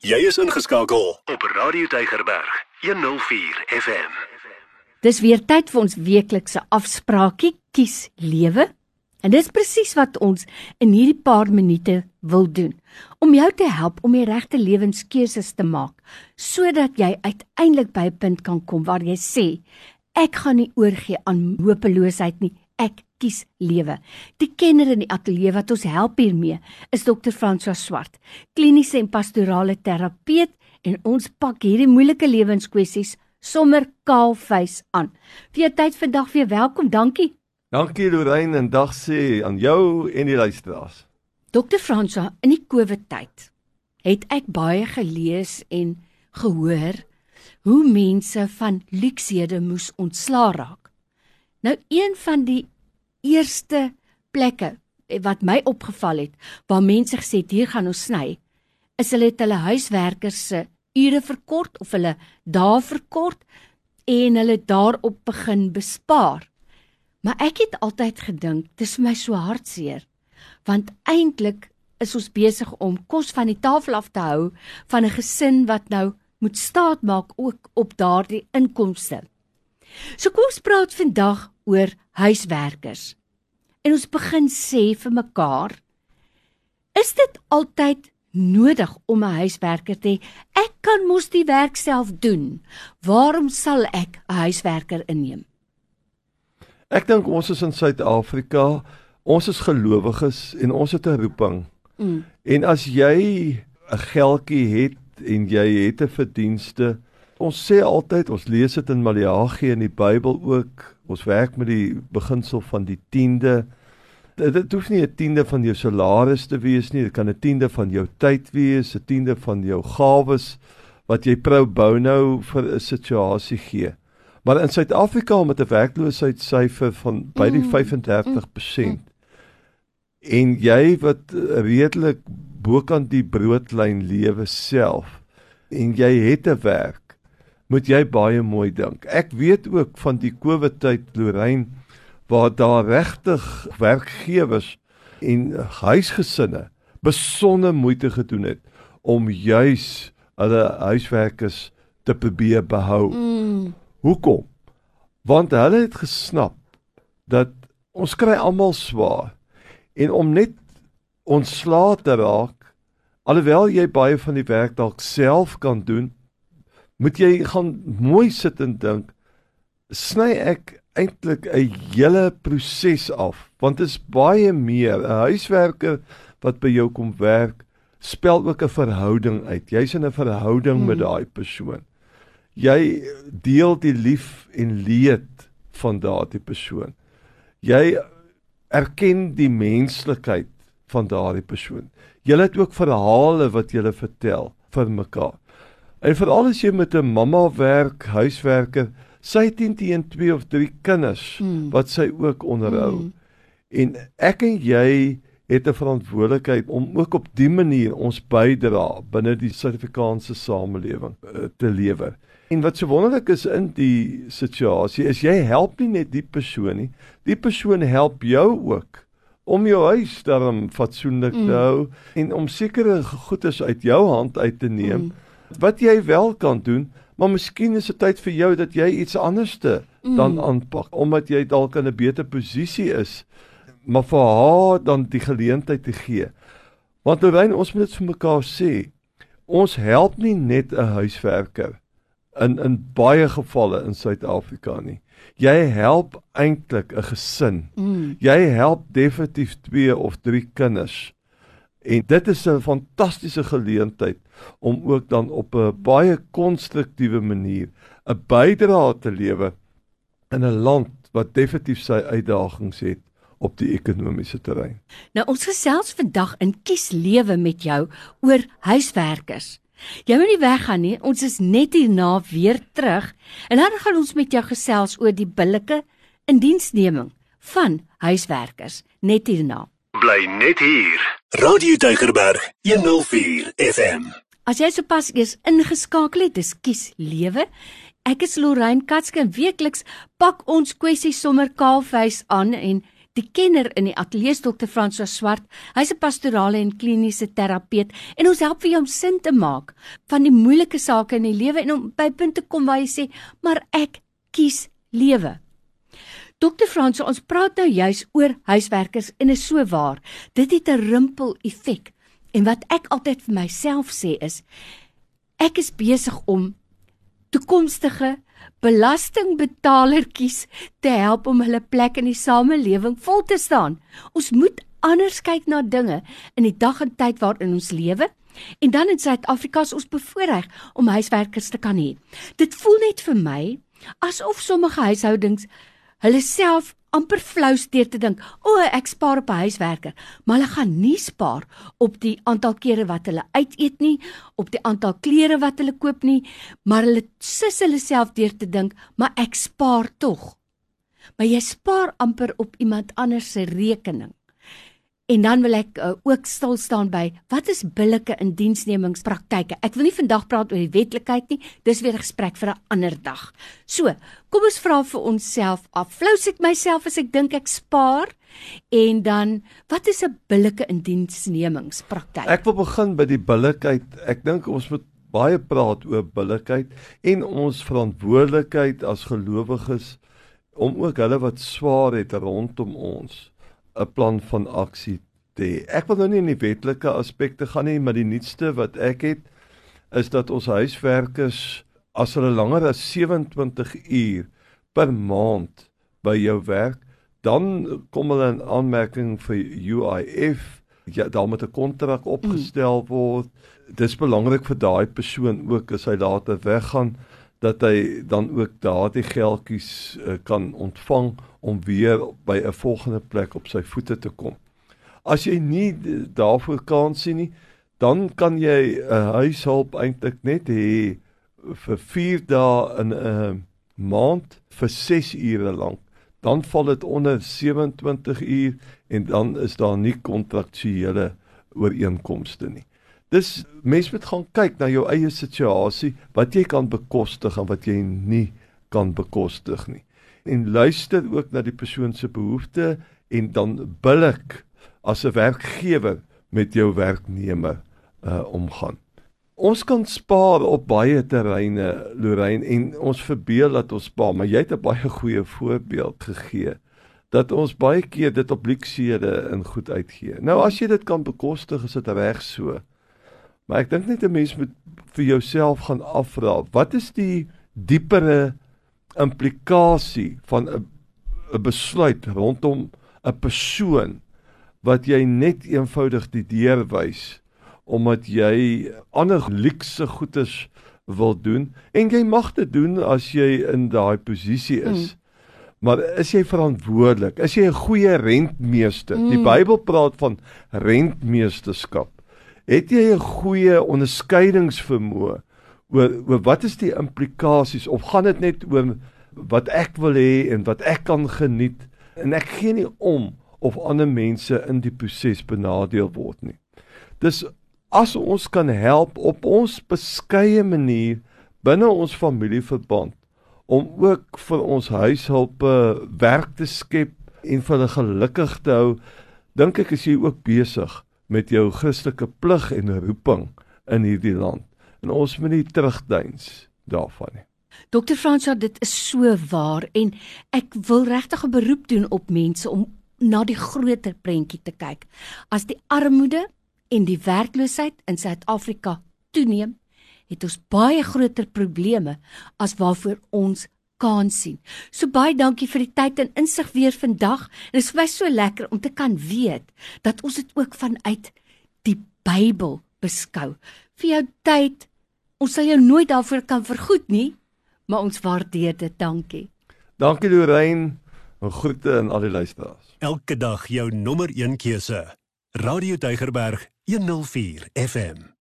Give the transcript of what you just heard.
Jy is ingeskakel op Radio Tygerberg 104 FM. Dis weer tyd vir ons weeklikse afspraakie Kies Lewe. En dis presies wat ons in hierdie paar minute wil doen om jou te help om die regte lewenskeuses te maak sodat jy uiteindelik by 'n punt kan kom waar jy sê ek gaan nie oorgee aan hopeloosheid nie ek kies lewe. Die kenner in die ateljee wat ons help hiermee is Dr. François Swart, kliniese en pastorale terapeut en ons pak hierdie moeilike lewenskwessies sommer kaalvuis aan. Vir jou tyd vandag weer welkom. Dankie. Dankie Lorraine en dag sê aan jou en die luisteraars. Dr. François, in die COVID tyd het ek baie gelees en gehoor hoe mense van luksede moes ontslaa raak. Nou een van die eerste plekke wat my opgeval het waar mense gesê het hier gaan ons sny is hulle het hulle huiswerkers se ure verkort of hulle dae verkort en hulle daarop begin bespaar. Maar ek het altyd gedink dis vir my so hartseer want eintlik is ons besig om kos van die tafel af te hou van 'n gesin wat nou moet staat maak ook op daardie inkomste. So kom ons praat vandag oor huiswerkers. En ons begin sê vir mekaar, is dit altyd nodig om 'n huiswerker te hê? Ek kan mos die werk self doen. Waarom sal ek 'n huiswerker inneem? Ek dink ons is in Suid-Afrika, ons is gelowiges en ons het 'n roeping. Mm. En as jy 'n geldjie het en jy het 'n verdienste, ons sê altyd, ons lees dit in Maleagi in die Bybel ook, Ons werk met die beginsel van die 10de. Dit, dit hoef nie 'n 10de van jou salaris te wees nie, dit kan 'n 10de van jou tyd wees, 'n 10de van jou gawes wat jy pro bono vir 'n situasie gee. Maar in Suid-Afrika met 'n werkloosheidssyfer van by die 35% mm, mm, en jy wat redelik bokant die broodlyn lewe self en jy het 'n werk moet jy baie mooi dink. Ek weet ook van die COVID tyd Lorraine waar daar regtig werkgewers en huisgesinne besonder moeite gedoen het om juis hulle huiswerkers te probeer behou. Mm. Hoekom? Want hulle het gesnap dat ons kry almal swaar en om net ontslae te raak alhoewel jy baie van die werk dalk self kan doen moet jy gaan mooi sit en dink sny ek eintlik 'n hele proses af want dit is baie meer. 'n huiswerker wat by jou kom werk spel ook 'n verhouding uit. Jy's in 'n verhouding hmm. met daai persoon. Jy deel die lief en leed van daardie persoon. Jy erken die menslikheid van daardie persoon. Jy het ook verhale wat jy vertel vir mekaar En veral as jy met 'n mamma werk, huiswerker, sy het teen 2 of 3 kinders hmm. wat sy ook onderhou. Hmm. En ek en jy het 'n verantwoordelikheid om ook op dië manier ons bydra binne die Suid-Afrikaanse samelewing uh, te lewer. En wat so wonderlik is in die situasie is jy help nie net die persoon nie, die persoon help jou ook om jou huis daarom fatsoenlik mm. te hou en om sekere goederes uit jou hand uit te neem. Mm wat jy wel kan doen, maar miskien is dit tyd vir jou dat jy iets anderste mm. dan aanpak omdat jy dalk in 'n beter posisie is, maar vir haar dan die geleentheid te gee. Want Lorraine, ons moet dit vir mekaar sê. Ons help nie net 'n huiswerker in in baie gevalle in Suid-Afrika nie. Jy help eintlik 'n gesin. Mm. Jy help definitief 2 of 3 kinders. En dit is 'n fantastiese geleentheid om ook dan op 'n baie konstruktiewe manier 'n bydrae te lewer in 'n land wat definitief sy uitdagings het op die ekonomiese terrein. Nou ons gesels vandag in Kies Lewe met jou oor huiswerkers. Jy moet nie weggaan nie. Ons is net hierna weer terug en dan gaan ons met jou gesels oor die billike indiensneming van huiswerkers net hierna. Bly net hier. Radio Deugerberg 104 FM. As jy sopas eers ingeskakel het, dis kies lewe. Ek is Lorraine Katske en weekliks pak ons kwessies sommer kaalvuis aan en Die kenner in die ateljee Dr. François Swart. Hy's 'n pastorale en kliniese terapeut en ons help vir jou om sin te maak van die moeilike sake in die lewe en om by punte kom waar jy sê, "Maar ek kies lewe." Dokter Frans, ons praat nou juis oor huiswerkers en is so waar. Dit het 'n rimpel effek. En wat ek altyd vir myself sê is ek is besig om toekomstige belastingbetalertjies te help om hulle plek in die samelewing vol te staan. Ons moet anders kyk na dinge in die dag en tyd waarin ons lewe. En dan in Suid-Afrika is ons bevoordeel om huiswerkers te kan hê. Dit voel net vir my asof sommige huishoudings hulle self amper flou steur te dink, "O, oh, ek spaar op 'n huiswerker," maar hulle gaan nie spaar op die aantal kere wat hulle uit eet nie, op die aantal klere wat hulle koop nie, maar hulle sis hulle self deur te dink, "Maar ek spaar tog." Maar jy spaar amper op iemand anders se rekening. En dan wil ek uh, ook stil staan by wat is billike indiensnemingspraktyke. Ek wil nie vandag praat oor die wetlikheid nie, dis weer 'n gesprek vir 'n ander dag. So, kom ons vra vir onsself af. Flous ek myself as ek dink ek spaar en dan wat is 'n billike indiensnemingspraktyk? Ek wil begin by die billikheid. Ek dink ons moet baie praat oor billikheid en ons verantwoordelikheid as gelowiges om ook hulle wat swaar het rondom ons 'n plan van aksie te hê. Ek wil nou nie in die wetlike aspekte gaan nie, maar die nuutste wat ek het is dat ons huiswerkers as hulle langer as 27 uur per maand by jou werk, dan kom hulle in aanmerking vir UIF. Ja, daar moet 'n kontrak opgestel word. Dis belangrik vir daai persoon ook as hy later weggaan dat hy dan ook daardie geldjies uh, kan ontvang om weer by 'n volgende plek op sy voete te kom. As jy nie daarvoor kan sien nie, dan kan jy 'n huishulp eintlik net hê vir 4 dae in 'n maand vir 6 ure lank. Dan val dit onder 27 uur en dan is daar nie kontraktuele ooreenkomste nie. Dis mens moet gaan kyk na jou eie situasie, wat jy kan bekostig en wat jy nie kan bekostig nie. En luister ook na die persoon se behoeftes en dan billik as 'n werkgewer met jou werknemer uh omgaan. Ons kan spaar op baie terreine, Lorraine, en ons verbeel dat ons spaar, maar jy het 'n baie goeie voorbeeld gegee dat ons baie keer dit op luksede in goed uitgee. Nou as jy dit kan bekostig, is dit reg so. Maar ek dink net 'n mens moet vir jouself gaan afvra, wat is die diepere implikasie van 'n 'n besluit rondom 'n persoon wat jy net eenvoudig die deur wys omdat jy ander luukse goedes wil doen en jy mag dit doen as jy in daai posisie is. Mm. Maar is jy verantwoordelik? Is jy 'n goeie rentmeester? Mm. Die Bybel praat van rentmeesterskap het jy 'n goeie onderskeidingsvermoë oor oor wat is die implikasies of gaan dit net oor wat ek wil hê en wat ek kan geniet en ek gee nie om of ander mense in die proses benadeel word nie. Dis as ons kan help op ons beskeie manier binne ons familieverband om ook vir ons huishulpe werk te skep en vir hulle gelukkig te hou, dink ek is jy ook besig met jou Christelike plig en roeping in hierdie land. En ons moet nie terugdeins daarvan nie. Dokter Fransja, dit is so waar en ek wil regtig 'n beroep doen op mense om na die groter prentjie te kyk. As die armoede en die werkloosheid in Suid-Afrika toeneem, het ons baie groter probleme as waarvoor ons kan sien. So baie dankie vir die tyd en insig weer vandag. Dit is vir my so lekker om te kan weet dat ons dit ook vanuit die Bybel beskou. Vir jou tyd, ons sal jou nooit daarvoor kan vergoed nie, maar ons waardeer dit. Dankie. Dankie Lorraine. 'n Groete aan al die luisteraars. Elke dag jou nommer 1 keuse. Radio Deugerberg 104 FM.